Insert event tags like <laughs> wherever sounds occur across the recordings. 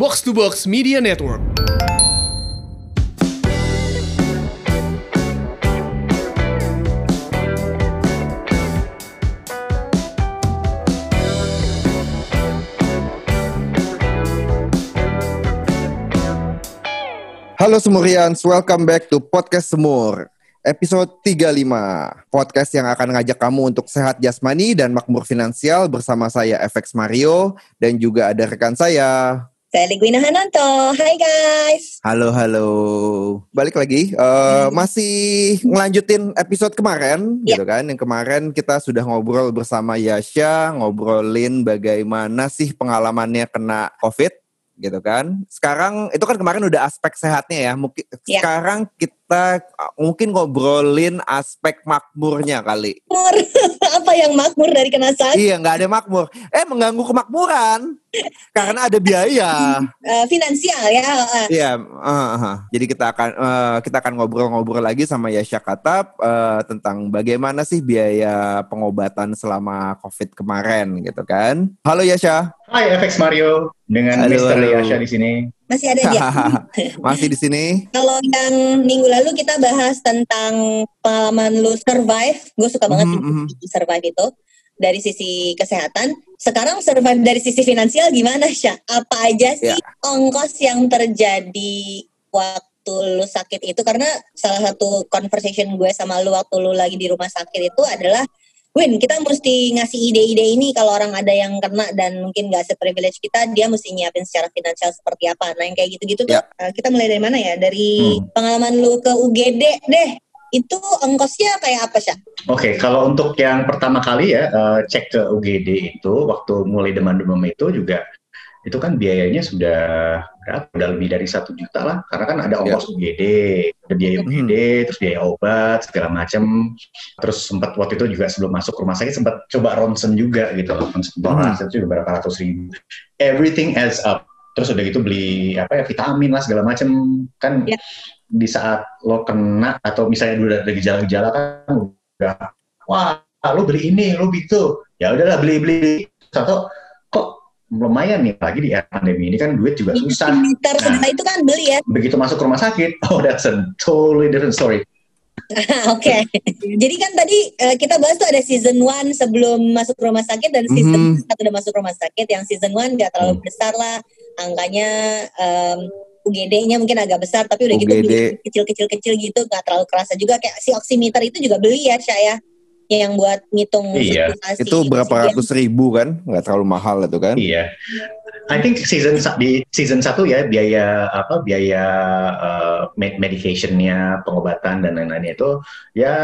Box to Box Media Network. Halo Semurians, welcome back to Podcast Semur. Episode 35, podcast yang akan ngajak kamu untuk sehat jasmani dan makmur finansial bersama saya FX Mario dan juga ada rekan saya. Saya Ligwina Hananto. Hai guys. Halo, halo. Balik lagi, uh, masih ngelanjutin episode kemarin, Ya. gitu kan? Yang kemarin kita sudah ngobrol bersama Yasha, ngobrolin bagaimana sih pengalamannya kena COVID, gitu kan? Sekarang itu kan kemarin udah aspek sehatnya ya. Mungkin Ya. sekarang kita uh, mungkin ngobrolin aspek makmurnya kali. Makmur. <laughs> Apa yang makmur dari kena sakit? Iya, nggak ada makmur. Eh, mengganggu kemakmuran karena ada biaya. <laughs> Eh, finansial ya. eh. Iya, uh, uh. jadi kita akan uh, kita akan ngobrol-ngobrol lagi sama Yasha Katap uh, tentang bagaimana sih biaya pengobatan selama COVID kemarin gitu kan. Halo Yasha, Hai FX Mario dengan Halo, Mr. halo. Yasha di sini. Masih ada dia. <laughs> masih di sini? Kalau yang minggu lalu kita bahas tentang pengalaman lu survive. Gue suka banget Mhm, mhm. sih survive itu dari sisi kesehatan. Sekarang survive dari sisi finansial gimana Syah? Apa aja sih Ya. ongkos yang terjadi waktu lu sakit itu? Karena salah satu conversation gue sama lu waktu lu lagi di rumah sakit itu adalah Win, kita mesti ngasih ide-ide ini kalau orang ada yang kena dan mungkin nggak seprivilege kita, dia mesti nyiapin secara finansial seperti apa. Nah yang kayak gitu-gitu tuh, Ya. eh, kita mulai dari mana ya? Dari Hmm. pengalaman lu ke UGD deh. Itu ongkosnya kayak apa sih? Oke, kalau untuk yang pertama kali ya eh, cek ke UGD itu waktu mulai demam-demam itu juga itu kan biayanya sudah berapa? Udah lebih dari satu juta lah, karena kan ada ongkos UGD, ada biaya Hmm. UGD, terus biaya obat segala macam. Terus sempat waktu itu juga sebelum masuk rumah sakit sempat coba ronsen juga gitu, ronsen Hmm. toras itu juga berapa ratus ribu. Everything adds up. Terus udah gitu beli apa ya vitamin lah segala macam kan Ya. di saat lo kena atau misalnya udah ada gejala-gejala kan udah wah lo beli ini lo gitu ya udahlah beli beli satu kok lumayan nih lagi di era pandemi ini kan duit juga susah Liter Nah. itu kan beli ya. begitu masuk rumah sakit <laughs> oh that's a totally different story <laughs> Oke. Jadi kan tadi eh, kita bahas tuh ada season 1 sebelum masuk rumah sakit dan season. 1 udah masuk rumah sakit. Yang season 1 gak terlalu Hmm. besar lah. Angkanya em, UGD-nya mungkin agak besar tapi udah gitu UGD. beli kecil-kecil-kecil gitu gak terlalu kerasa juga kayak si oximeter itu juga beli ya Syah ya yang buat ngitung Iya. sirkulasi Itu berapa oksigen. ratus ribu kan? Nggak terlalu mahal itu kan? iya I think season di season satu ya biaya apa biaya uh, med- medicationnya pengobatan dan lain-lainnya itu ya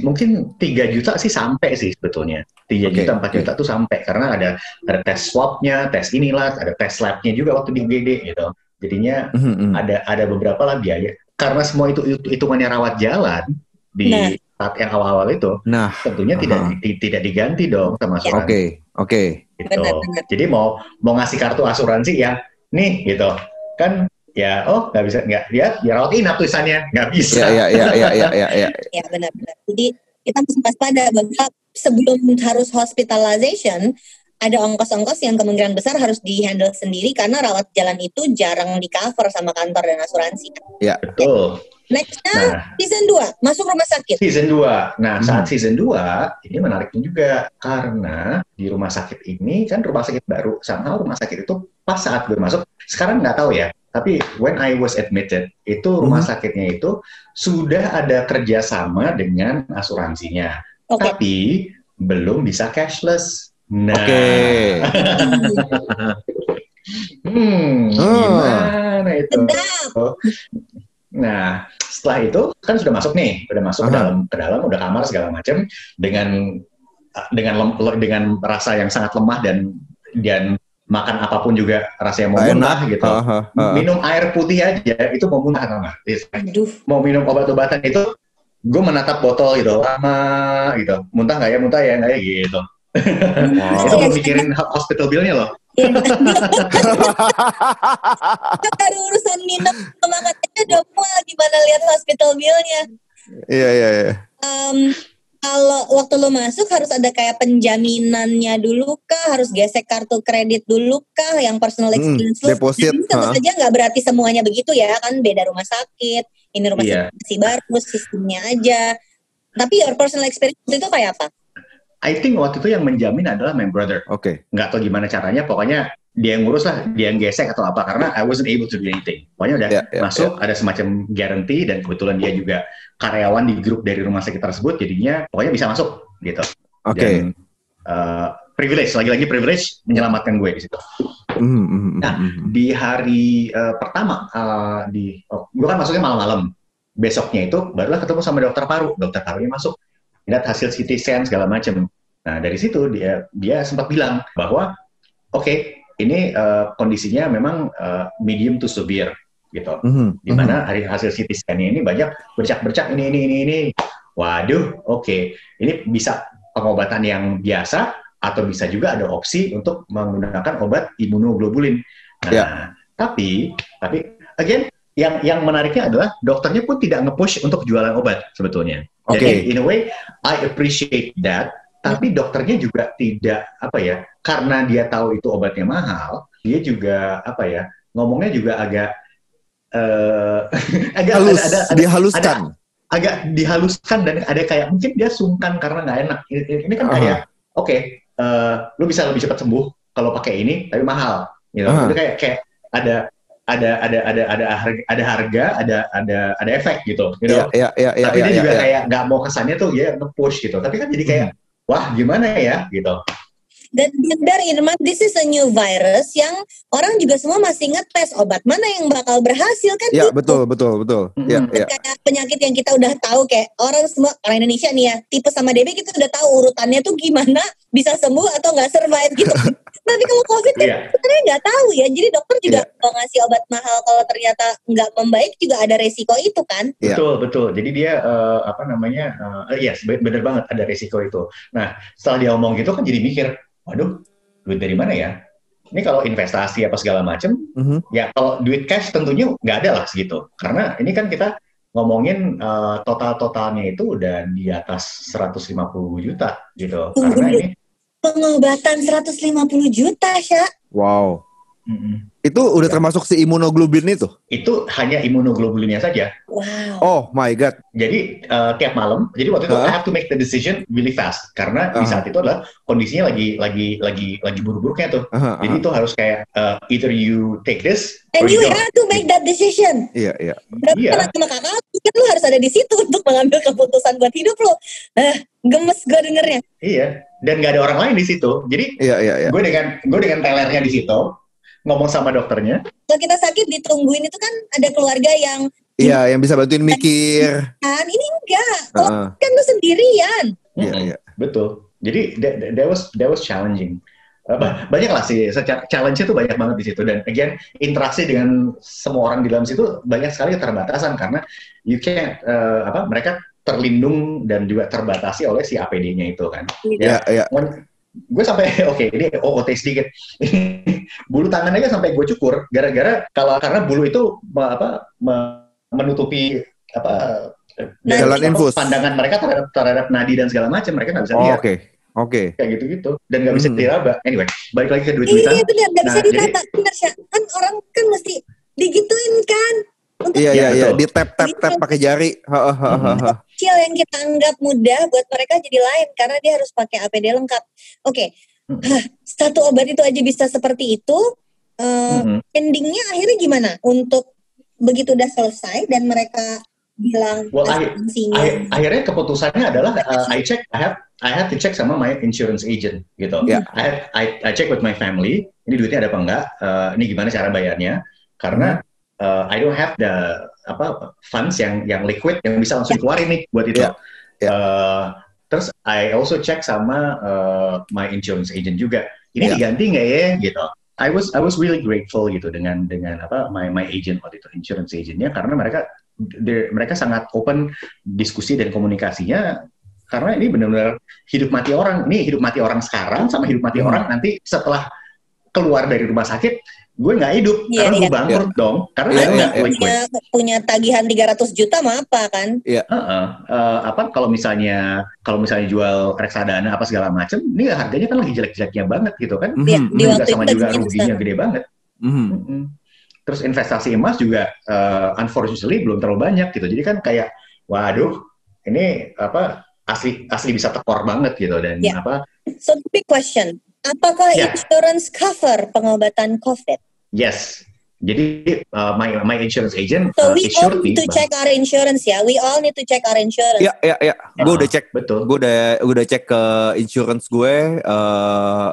mungkin 3 juta sih sampai sih sebetulnya 3 Oke, juta 4 oke. juta tuh sampai karena ada ada tes swabnya tes inilah ada tes labnya juga waktu di UGD gitu jadinya Mhm, mhm. ada ada beberapa lah biaya karena semua itu itu- hitungannya rawat jalan di Nah. Saat yang awal-awal itu Nah, tentunya tidak Aha. di- tidak diganti dong sama oke, asuransi oke. gitu. Benar-benar. Jadi mau mau ngasih kartu asuransi ya, nih gitu kan ya oh nggak bisa nggak ya ya rawat inap tulisannya nggak bisa. Ya, ya, ya, ya, ya, ya, ya. <laughs> Ya benar-benar. Jadi kita mesti waspada bahwa sebelum harus hospitalization ada ongkos-ongkos yang kemungkinan besar harus di-handle sendiri karena rawat jalan itu jarang di-cover sama kantor dan asuransi. Betul. Nextnya Nah season 2, masuk rumah sakit. season 2 Nah Hmm. saat season 2 ini menariknya juga karena di rumah sakit ini kan rumah sakit baru sama rumah sakit itu pas saat gue masuk sekarang nggak tahu ya. Tapi when I was admitted itu rumah Hmm. sakitnya itu sudah ada kerjasama dengan asuransinya. Oke. tapi belum bisa cashless. Nah, Oke. <laughs> hmm, Oh. gimana itu? Sedap. Nah, setelah itu kan sudah masuk nih, udah masuk ke dalam ke dalam, udah kamar segala macam dengan dengan lem- le- dengan rasa yang sangat lemah dan dan makan apa pun juga rasanya mau Nggak muntah gitu. Aha, aha. Minum air putih aja itu mau muntah tau nggak? Aduh. mau minum obat-obatan itu gue menatap botol gitu lama gitu muntah nggak ya muntah ya nggak ya gitu Wow. <laughs> itu mau mikirin hospital bill-nya loh <laughs> baru urusan minum sama katanya udah mual gimana lihat hospital bill-nya. Iya, iya, iya. Em, kalau waktu lo masuk harus ada kayak penjaminannya dulu kah? Harus gesek kartu kredit dulu kah? Yang personal Mm, experience lo? deposit, Jadi tentu ha. saja nggak berarti semuanya begitu ya kan beda rumah sakit. Ini rumah Iya. sakit masih baru sistemnya aja. Tapi your personal experience itu kayak apa? I think waktu itu yang menjamin adalah my brother. Oke. Nggak tahu gimana caranya, pokoknya dia yang ngurus lah, dia yang gesek atau apa, karena I wasn't able to do anything. Pokoknya udah Ya, ya, masuk, ada semacam guarantee, dan kebetulan dia juga karyawan di grup dari rumah sakit tersebut, jadinya pokoknya bisa masuk, gitu. Oke. Dan, uh, privilege, lagi-lagi privilege menyelamatkan gue di situ. Mhm, mhm, Nah, mhm. Di hari uh, pertama, uh, di, oh, gue kan masuknya malam-malam. Besoknya itu barulah ketemu sama dokter paru. Dokter parunya masuk, lihat hasil CT scan segala macam. Nah dari situ dia dia sempat bilang bahwa oke ini uh, kondisinya memang uh, medium to severe gitu. Mhm, Di mana hari hasil CT scan-nya ini banyak bercak-bercak ini ini ini ini. Waduh, oke. Ini bisa pengobatan yang biasa atau bisa juga ada opsi untuk menggunakan obat imunoglobulin. Nah, Ya. tapi tapi again yang yang menariknya adalah dokternya pun tidak nge-push untuk jualan obat sebetulnya. Oke. Jadi in a way I appreciate that, tapi dokternya juga tidak apa ya, karena dia tahu itu obatnya mahal, dia juga apa ya, ngomongnya juga agak eh <laughs> agak Halus, ada, ada, ada, dihaluskan. agak dihaluskan dan ada kayak mungkin dia sungkan karena nggak enak. Ini, ini kan kayak oke, eh, lu bisa lebih cepat sembuh kalau pakai ini, tapi mahal. Gitu. Aha. Itu kayak kayak ada ada ada ada ada harga ada harga ada ada ada efek gitu, you know? Iya, iya, iya, tapi iya, dia iya, juga iya. kayak nggak mau kesannya tuh dia nge-push gitu. Tapi kan jadi kayak wah gimana ya gitu. Dan benar Irman, this is a new virus yang orang juga semua masih ngetes obat mana yang bakal berhasil kan? Iya, gitu. betul, betul, betul. Mhm. Iya, iya. Kayak penyakit yang kita udah tahu kayak orang semua orang Indonesia nih ya tipe sama DB kita udah tahu urutannya tuh gimana bisa sembuh atau nggak survive gitu. <laughs> Tapi kalau COVID kan Iya. sebenarnya nggak tahu ya. Jadi dokter juga Iya. kalau ngasih obat mahal kalau ternyata nggak membaik juga ada resiko itu kan. Iya. Betul, betul. Jadi dia eh, apa namanya? eh yes, be- bener banget ada resiko itu. Nah, setelah dia ngomong gitu kan jadi mikir, waduh, duit dari mana ya? Ini kalau investasi apa segala macem, Mhm. ya kalau duit cash tentunya nggak ada lah segitu. Karena ini kan kita ngomongin eh, total-totalnya itu udah di atas 150 juta gitu. Tunggu Karena dulu. ini Pengobatan 150 juta, Sya. Wow. Mm-mm. Itu udah Ya. termasuk si imunoglobulin itu? itu hanya imunoglobulinnya saja. Wow. Oh my god. Jadi eh, tiap malam, jadi waktu itu Hah? I have to make the decision really fast karena di Ah. saat itu adalah kondisinya lagi lagi lagi lagi buru-buruknya tuh. Aha, Jadi itu harus kayak uh, either you take this And or you you have to make that decision. Iya, iya. Berarti Iya. kan sama kakak, kan lu harus ada di situ untuk mengambil keputusan buat hidup lu. Eh, gemes gue dengernya. Iya. Dan nggak ada orang lain di situ. Jadi Iya, iya, iya. gue dengan gue dengan telernya di situ ngomong sama dokternya. Kalau kita sakit ditungguin itu kan ada keluarga yang Iya, yang bisa bantuin mikir. kan ini enggak. Kalau Heeh. kan lu sendirian. Iya, Mm-mm. iya. Betul. Jadi that, that- was that was challenging. Uh, ba- banyak lah sih, secara challenge-nya tuh banyak banget di situ dan again interaksi dengan semua orang di dalam situ banyak sekali keterbatasan karena you can't uh, apa mereka terlindung dan juga terbatasi oleh si APD-nya itu kan. Iya, iya. Gue sampai <laughs> oke ini OOT sedikit <laughs> bulu tangan aja sampai gue cukur gara-gara kalau karena bulu itu apa me- menutupi apa dari Jalan infus. pandangan mereka terhadap terhadap nadi dan segala macam mereka nggak bisa Oh, lihat oke. Oke. kayak gitu-gitu dan nggak bisa Hmm. diraba anyway balik lagi ke duit-duitan Iya benar, nggak bisa Nah, jadi- diraba. Benar. Kan orang kan mesti digituin kan. Untuk Iya, Iya, iya, iya. Di tap tap tap pakai jari. Heeh, heeh, heeh. Kecil yang kita anggap mudah buat mereka jadi lain karena dia harus pakai APD lengkap. Oke, Hmm. Hah, satu obat itu aja bisa seperti itu. eh, Mhm. Endingnya akhirnya gimana? Untuk begitu udah selesai dan mereka bilang Well, I- Akhir- akhirnya keputusannya adalah uh, I check I have I have to check sama my insurance agent gitu. Ya. I, have, I I check with my family. Ini duitnya ada apa enggak? Uh, ini gimana cara bayarnya? Karena uh, I don't have the apa funds yang yang liquid yang bisa langsung keluarin nih buat itu. Ya. Ya. Uh, terus I also check sama uh, my insurance agent juga. Ini Ya. diganti nggak ya? Gitu. I was I was really grateful gitu dengan dengan apa my my agent waktu itu insurance agentnya karena mereka mereka sangat open diskusi dan komunikasinya karena ini benar-benar hidup mati orang ini hidup mati orang sekarang sama hidup mati Hmm. orang nanti setelah keluar dari rumah sakit gue nggak hidup Iya, karena iya. gue bangkrut dong karena Iya, gue iya, nggak iya. liquid. punya punya tagihan 300 juta mah apa kan? Heeh. Eh, apa kalau misalnya kalau misalnya jual reksadana apa segala macam, ini harganya kan lagi jelek-jeleknya banget gitu kan? Iya, Mhm, di mhm, waktu Juga sama itu juga ruginya gede banget. mhm. Mm-mm. Terus investasi emas juga eh, unfortunately belum terlalu banyak gitu. Jadi kan kayak waduh, ini apa asli asli bisa tekor banget gitu dan Ya. apa So big question, apakah Ya. insurance cover pengobatan COVID? Yes. Jadi uh, my my insurance agent So uh, we is all sure need to check our insurance ya. We all need to check our insurance. Iya, iya, iya. Gue udah cek. betul. Gue udah gue udah cek ke insurance gue. eh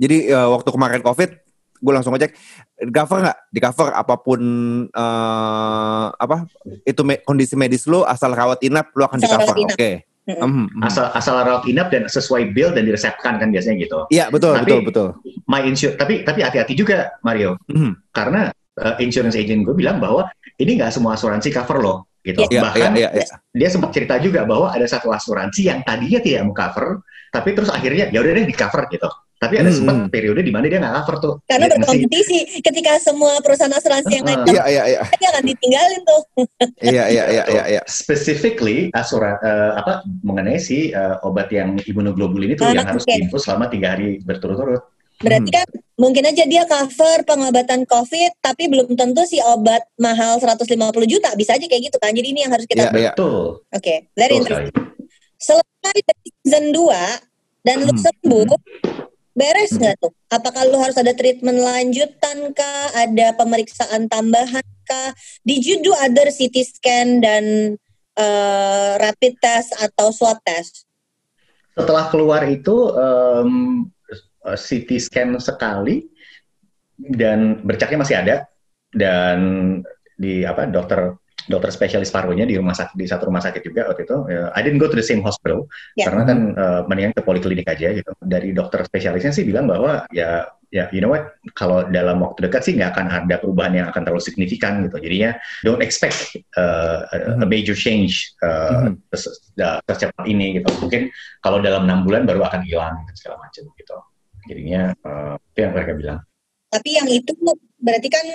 jadi eh, waktu kemarin covid, gue langsung ngecek di cover nggak? Di cover apa pun eh apa itu me- kondisi medis lu asal rawat inap lu akan di cover. Oke. Mm-mm. Mhm, mhm. Asal asal rawat inap dan sesuai bill dan diresepkan kan biasanya gitu. Iya betul Tapi- betul betul. My insur tapi tapi hati-hati juga Mario Mhm. karena uh, insurance agent gue bilang bahwa ini nggak semua asuransi cover loh gitu. Iya Bahkan iya iya. iya. dia sempat cerita juga bahwa ada satu asuransi yang tadinya tidak mau cover, tapi terus akhirnya ya udah deh di cover gitu. Tapi ada Hmm, sempat hmm. periode di mana dia nggak cover tuh. Karena masih- berkompetisi ketika semua perusahaan asuransi yang lain Uh-uh. Iya iya iya. dia akan ditinggalin tuh. <laughs> Iya iya iya iya iya. Specifically asura eh, apa mengenai si eh, obat yang imunoglobulin itu Ah, yang harus oke. diinfus selama tiga hari berturut-turut. Berarti kan mungkin aja dia cover pengobatan COVID tapi belum tentu si obat mahal 150 juta. Bisa aja kayak gitu kan. Jadi ini yang harus kita Iya iya. Betul. Oke, very Betul sekali. interesting. Selesai dari season 2 dan lu Hmm. Beres nggak tuh? Apakah lu harus ada treatment lanjutan kah? Ada pemeriksaan tambahan kah? Did you do other CT scan dan eh, rapid test atau swab test? Setelah keluar itu em, eh, CT scan sekali dan bercaknya masih ada dan di apa dokter dokter spesialis parunya di rumah sakit di satu rumah sakit juga waktu itu. eh, I didn't go to the same hospital Ya. karena kan eh, mendingan ke poliklinik aja gitu. Dari dokter spesialisnya sih bilang bahwa ya ya you know what kalau dalam waktu dekat sih nggak akan ada perubahan yang akan terlalu signifikan gitu. Jadinya don't expect uh, a, a major change uh, Mhm. da- secepat ini gitu. Mungkin kalau dalam enam bulan baru akan hilang dan segala macam gitu. Jadinya uh, itu yang mereka bilang. Tapi yang itu berarti kan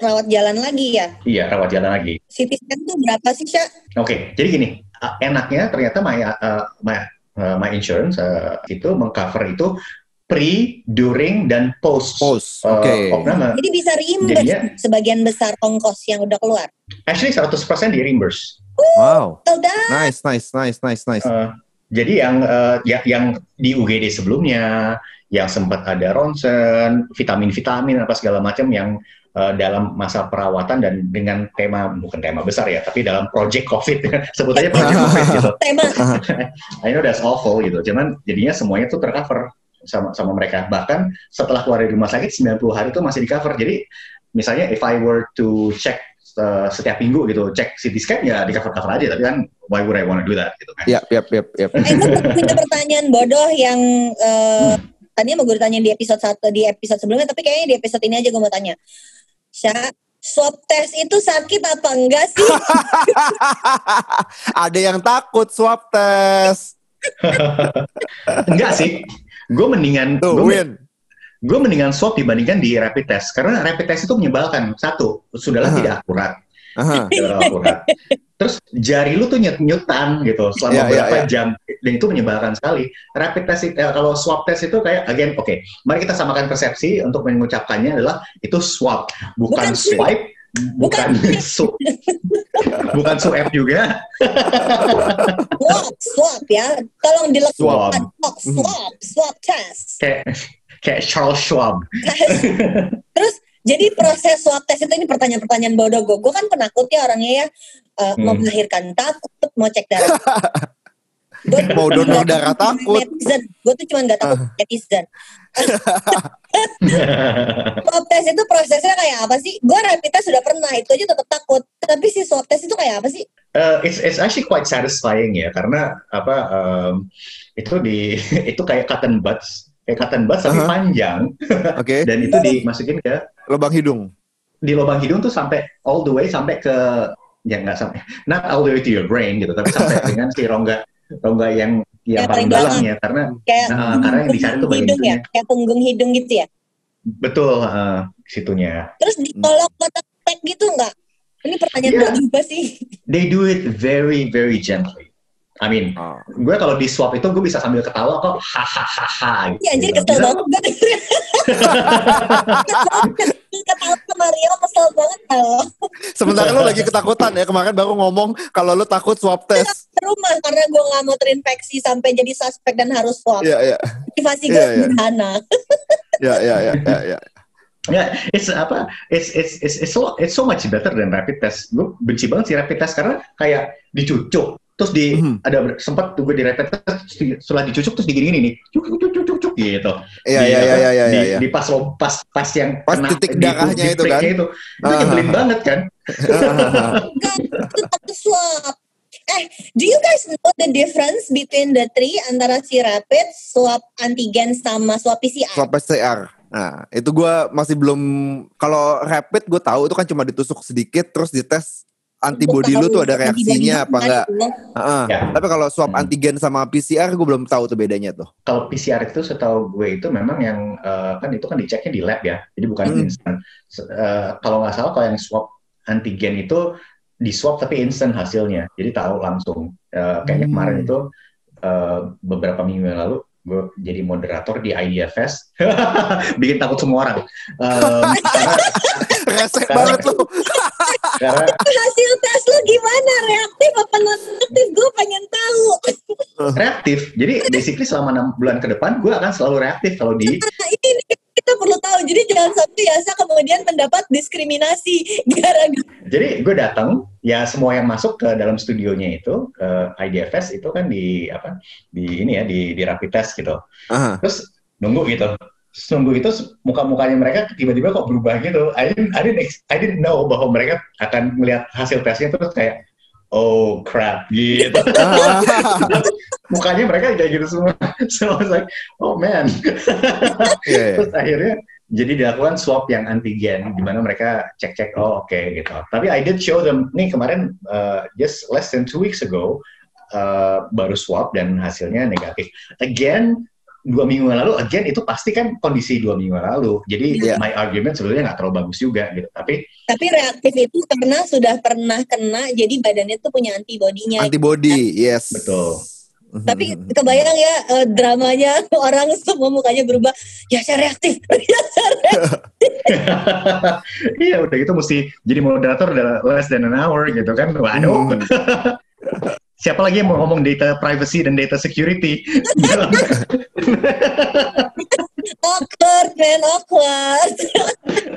rawat jalan lagi ya. Iya rawat jalan lagi. CT scan tuh berapa sih, Syak? Oke, jadi gini, uh, enaknya ternyata my uh, my uh, my insurance uh, itu mengcover itu pre, during dan post. Post. uh, Oke. Oh, opname. Jadi bisa reimburse Jadinya- sebagian besar ongkos yang udah keluar. Actually 100% di reimburse. Wow. Oh, dah. Nice nice nice nice nice. Uh, jadi yang uh, ya, yang di UGD sebelumnya, yang sempat ada ronsen, vitamin-vitamin apa segala macam yang uh, dalam masa perawatan dan dengan tema bukan tema besar ya, tapi dalam project COVID <laughs> sebut aja project <laughs> COVID gitu. Tema. <laughs> I know that's awful gitu. Cuman jadinya semuanya tuh tercover sama sama mereka. Bahkan setelah keluar dari rumah sakit 90 hari itu masih di cover. Jadi misalnya if I were to check uh, setiap minggu gitu, cek CT scan ya di cover-cover aja. Tapi kan why would I want to do that gitu kan? Yap yap yap yap. Eh, gue punya pertanyaan bodoh yang eh, tadinya mau gue tanya di episode satu di episode sebelumnya, tapi kayaknya di episode ini aja gue mau tanya. Sya, swab test itu sakit apa enggak sih? <laughs> Ada yang takut swab test. <laughs> Enggak sih. Gue mendingan Tuh, gue Win. gue mendingan swab dibandingkan di rapid test karena rapid test itu menyebalkan satu sudahlah Aha. tidak akurat Aha. akurat terus jari lu tuh nyut nyutan gitu selama Iya, iya, berapa iya. jam dan itu menyebalkan sekali rapid test itu- eh, kalau swab test itu kayak again oke mari kita samakan persepsi untuk mengucapkannya adalah itu swab Bukan bukan, swipe bukan su bukan swipe juga swab, swab ya. Tolong dilekatkan. Swab. Swab, swab, swab test. kayak kayak Charles Schwab Terus jadi proses swab test itu ini pertanyaan-pertanyaan bodoh gue. Gue kan penakut ya orangnya ya. Eh, Mau Hmm. melahirkan takut, mau cek darah. <laughs> Mau donor darah takut. Netizen. Gue tuh cuma gak takut netizen. <laughs> swab test itu prosesnya kayak apa sih? Gue rapid test sudah pernah, itu aja tetap takut. Tapi si swab test itu kayak apa sih? Uh, it's it's actually quite satisfying ya karena apa um, itu di <laughs> itu kayak cotton buds kayak cotton buds tapi Aha. panjang Oke. dan itu dimasukin ke Lubang hidung. di lubang hidung tuh sampai all the way sampai ke ya nggak sampai not all the way to your brain gitu tapi sampai <laughs> dengan si rongga rongga yang yang Yang paling dalam. dalamnya karena Kayak Nah, karena yang dicari tuh bagian hidung ya, kayak punggung hidung gitu ya. betul uh, situnya. Terus ditolak kotak tag gitu nggak? Ini pertanyaan Iya. gue juga sih. They do it very very gently. I mean, Oh. gue kalau di swap itu gue bisa sambil ketawa kok hahaha gitu. Iya anjir Bisa- kesel banget gue Rio kesel banget kalau Sementara lu lagi ketakutan ya kemarin baru ngomong kalau lu takut swab test. ke rumah karena gue nggak mau terinfeksi sampai jadi suspek dan harus swab. Iya iya Motivasi gue Iya, iya. sederhana. iya iya iya iya. iya. Ya, it's apa? It's it's it's it's so it's so much better than rapid test. Gue benci banget sih rapid test karena kayak dicucuk terus di Mhm. ada sempat tuh gue di rapid test terus di- setelah dicucuk terus digini nih cuk cuk cuk cuk cuk gitu. Iya iya iya iya iya. di, iya. di pas pas pas yang Pas titik darahnya itu kan? itu, itu Ah. nyebelin banget kan? Swab. <laughs> Eh, do you guys know the difference between the three antara si rapid, swab antigen sama swab PCR? Swab PCR. Nah, itu gua masih belum kalau rapid gue tahu itu kan cuma ditusuk sedikit terus dites antibody lu tuh ada reaksinya apa enggak. Heeh. Ya. Tapi kalau swab Hmm. antigen sama PCR gue belum tahu tuh bedanya tuh. Kalau PCR itu setahu gue itu memang yang eh, kan itu kan diceknya di lab ya, jadi bukan Hmm. instan. Se- eh, kalau nggak salah kalau yang swab antigen itu di swab tapi instan hasilnya, jadi tahu langsung. Eh, kayaknya Hmm. kemarin itu eh, beberapa minggu yang lalu gue jadi moderator di IDFS, <laughs> bikin takut semua orang. <laughs> Em, karena, Resek Karena- banget lu. <laughs> karena Hasil tes lo gimana? Reaktif apa non reaktif? Gue pengen tahu. reaktif. Jadi basically selama enam bulan ke depan gue akan selalu reaktif kalau di Nah, ini kita perlu tahu. Jadi jangan sampai Yasa kemudian mendapat diskriminasi gara-gara Jadi gue datang, ya semua yang masuk ke dalam studionya itu ke IDFS itu kan di apa di ini ya di di rapid test gitu. Aha. Terus nunggu gitu. Nunggu itu muka-mukanya mereka tiba-tiba kok berubah gitu. I didn't, I didn't, I didn't know bahwa mereka akan melihat hasil tesnya terus kayak oh crap gitu. <laughs> Mukanya mereka kayak gitu semua. <laughs> So I was like, oh man. <laughs> Iya. Terus akhirnya jadi dilakukan swab yang antigen di mana mereka cek-cek oh oke gitu. Tapi I did show them nih kemarin uh, just less than two weeks ago uh, baru swab dan hasilnya negatif. Again dua minggu yang lalu again itu pasti kan kondisi dua minggu yang lalu. Jadi Iya. my argument sebenarnya nggak terlalu bagus juga gitu. Tapi tapi reaktif itu karena sudah pernah kena jadi badannya tuh punya antibodinya. Antibody, yes. Betul. Tapi kebayang ya eh, dramanya <laughs> orang semua mukanya berubah. Ya saya reaktif. <laughs> Ya saya reaktif. <laughs> iya udah gitu mesti jadi moderator udah less than an hour gitu kan. Waduh. Siapa lagi yang mau ngomong data privacy dan data security? <laughs> awkward man awkward.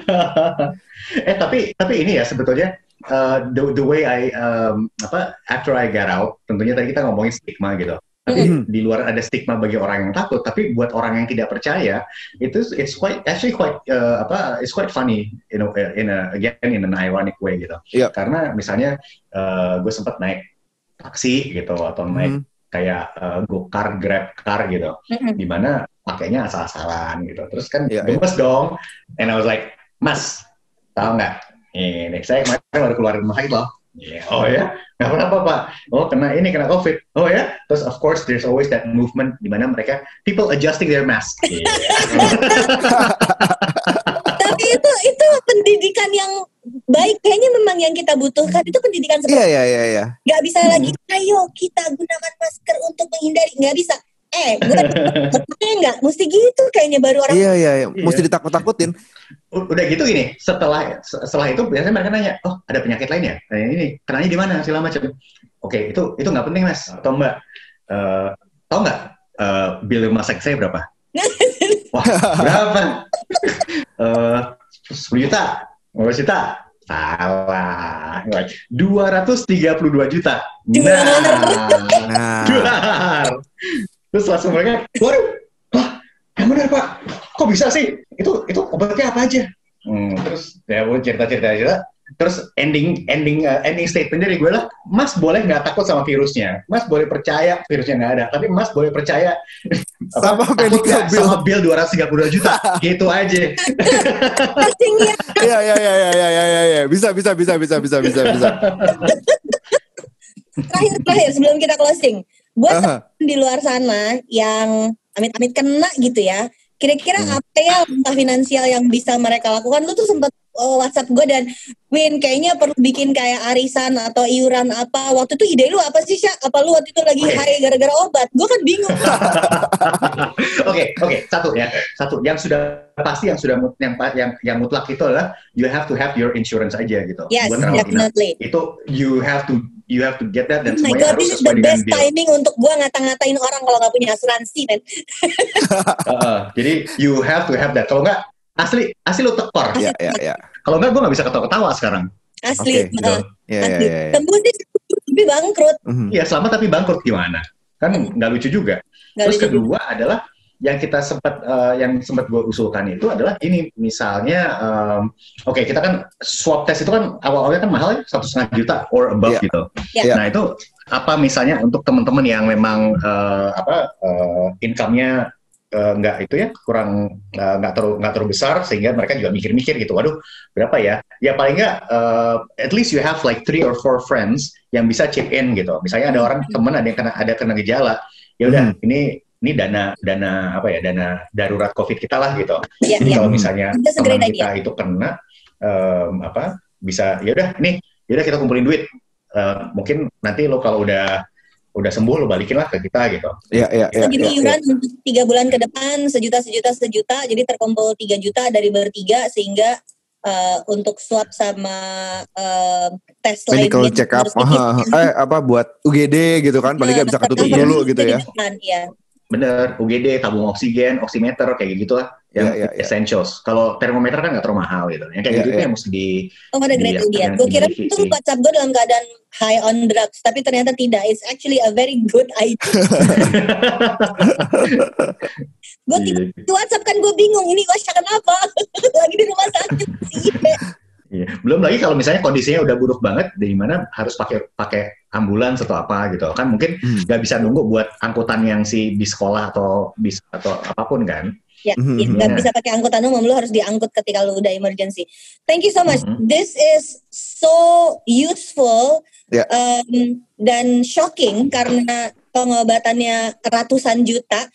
<laughs> eh tapi tapi ini ya sebetulnya uh, the the way I um, apa after I got out tentunya tadi kita ngomongin stigma gitu. Tapi Mhm. di luar ada stigma bagi orang yang takut, tapi buat orang yang tidak percaya itu it's quite actually quite uh, apa it's quite funny you know in a again in an ironic way gitu. Iya. Karena misalnya uh, gue sempat naik taksi gitu atau naik Mhm. kayak uh, gokar, grab car gitu Mm-mm. di mana pakainya asal-asalan gitu. Terus kan Iya, gemes dong. And I was like, Mas, tahu nggak? Ini saya kemarin baru keluar rumah sakit loh. Iya, Oh ya, nggak apa-apa pak. Oh kena ini kena covid. Oh ya. Terus of course there's always that movement di mana mereka people adjusting their mask. <laughs> Iya. <laughs> Itu itu pendidikan yang baik kayaknya memang yang kita butuhkan itu pendidikan Iya seperti iya iya iya. nggak bisa lagi ayo kita gunakan masker untuk menghindari nggak bisa eh gue nggak mesti gitu kayaknya baru orang Iya iya iya. Mesti Iya. ditakut-takutin. U- Udah gitu gini, setelah setelah itu biasanya mereka nanya, oh ada penyakit lain ya? Nah, ini kenanya di mana segala macam. Oke, itu itu nggak penting mas atau mbak. Eh, tahu nggak eh, bill rumah sakit saya berapa? <laughs> Wah berapa? <laughs> Eh, 10 juta, 15 juta. Salah. 232 juta. Nah, Nah. Duar. Terus langsung mereka, waduh, wah, yang benar pak, kok bisa sih? Itu itu obatnya apa aja? Hmm, terus ya gue cerita cerita cerita. Terus ending ending uh, ending statement dari gue lah, Mas boleh nggak takut sama virusnya, Mas boleh percaya virusnya nggak ada, tapi Mas boleh percaya <laughs> Sama medical bill. sama bill 232 juta, <laughs> gitu aja. Iya iya iya iya iya iya iya. Bisa bisa bisa bisa bisa bisa bisa. <laughs> terakhir terakhir sebelum kita closing buat Aha. teman di luar sana yang amit-amit kena gitu ya Kira-kira Hmm. apa ya langkah finansial yang bisa mereka lakukan? Lu tuh sempat uh, WhatsApp gue dan Win kayaknya perlu bikin kayak arisan atau iuran apa. Waktu itu ide lu apa sih Syak? Apa lu waktu itu lagi high gara-gara obat? Gue kan bingung. <laughs> Oke, oke, satu ya, satu yang sudah pasti yang sudah yang yang yang mutlak itu adalah you have to have your insurance aja gitu. yes, Buat definitely. Itu you have to you have to get that dan Oh my god, harus this is the best bill. timing untuk gue ngata-ngatain orang kalau nggak punya asuransi, men. <laughs> Heeh, jadi you have to have that. Kalau nggak asli asli lu tekor. Ya, ya, ya. Kalau nggak gue nggak bisa ketawa-ketawa sekarang. Asli. Gitu. uh, Ya, ya, asli. ya. ya. Tembus sih, tapi bangkrut. Mhm. Iya, selamat tapi bangkrut gimana? Kan nggak lucu juga. Terus lucu. kedua adalah yang kita sempat eh, yang sempat gue usulkan itu adalah ini misalnya em, oke kita kan swab test itu kan awal-awalnya kan mahal ya satu setengah juta or above Iya. gitu. Iya. Nah itu apa misalnya untuk teman-teman yang memang eh, apa eh, income-nya eh, nggak itu ya kurang eh, nggak terlalu nggak terlalu besar sehingga mereka juga mikir-mikir gitu. Waduh berapa ya? Ya paling nggak eh, at least you have like three or four friends yang bisa chip in gitu. Misalnya ada orang teman ada yang kena ada kena gejala, ya udah ini ini dana dana apa ya dana darurat covid kita lah gitu. Iya, Jadi iya. kalau misalnya That's a great teman kita itu kena em, apa bisa ya udah nih ya udah kita kumpulin duit. Eh, mungkin nanti lo kalau udah udah sembuh lo balikin lah ke kita gitu. Ya, ya, ya, Jadi ya, ya. iuran untuk tiga bulan ke depan sejuta sejuta sejuta jadi terkumpul tiga juta dari bertiga sehingga eh, untuk swab sama eh, tes Medical lainnya check up, eh apa buat UGD gitu kan, paling nggak bisa ketutup dulu gitu ya. dimakan, Iya. Bener, UGD, tabung oksigen, oximeter kayak gitu lah yang Ya, ya, ya. essentials. Kalau termometer kan nggak terlalu mahal gitu. Yang kayak Ya, gitu itu ya. yang mesti di Oh, ada great Iya, idea. Gue kira itu. WhatsApp gue dalam keadaan high on drugs, tapi ternyata tidak. It's actually a very good idea. <laughs> gue tiba di WhatsApp kan gue bingung ini Wasya kenapa <laughs> lagi di rumah sakit sih. Iya. Belum lagi kalau misalnya kondisinya udah buruk banget, dari mana harus pakai pakai ambulans atau apa gitu. Kan mungkin Hmm. nggak bisa nunggu buat angkutan yang si bis sekolah atau bis atau apa pun kan. Ya, Mhm, ya, mhm. nggak Iya. bisa pakai angkutan umum, lu harus diangkut ketika lu udah emergency. Thank you so much. Mhm. This is so useful Ya. um, dan shocking karena pengobatannya ratusan juta.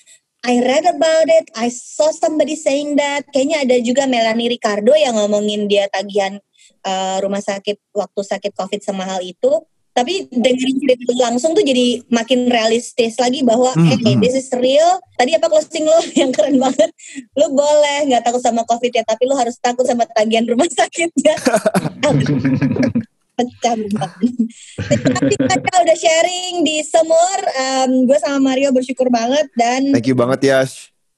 I read about it. I saw somebody saying that. Kayaknya ada juga Melanie Ricardo yang ngomongin dia tagihan uh, rumah sakit waktu sakit COVID semahal itu. Tapi dengerin cerita lu langsung tuh jadi makin realistis lagi bahwa Hmm, hey hmm. this is real. Tadi apa closing lo <laughs> yang keren banget. Lu boleh nggak takut sama COVID ya, tapi lu harus takut sama tagihan rumah <laughs> sakitnya. <laughs> Pecah. Terima kasih Kaca udah sharing di Semur. Um, gue sama Mario bersyukur banget dan Thank you banget ya.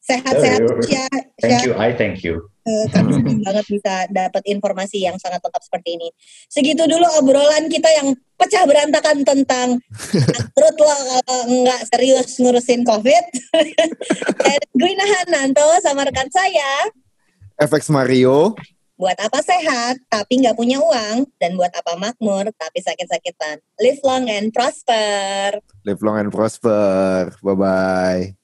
sehat-sehat ya. Thank you, I thank you. Eh, kami <laughs> senang banget bisa dapat informasi yang sangat lengkap seperti ini. Segitu dulu obrolan kita yang pecah berantakan tentang <laughs> perut lo kalau nggak serius ngurusin COVID. <laughs> Dan Grina Hananto sama rekan saya, FX Mario. buat apa sehat tapi nggak punya uang dan buat apa makmur tapi sakit-sakitan. Live long and prosper. Live long and prosper. Bye-bye.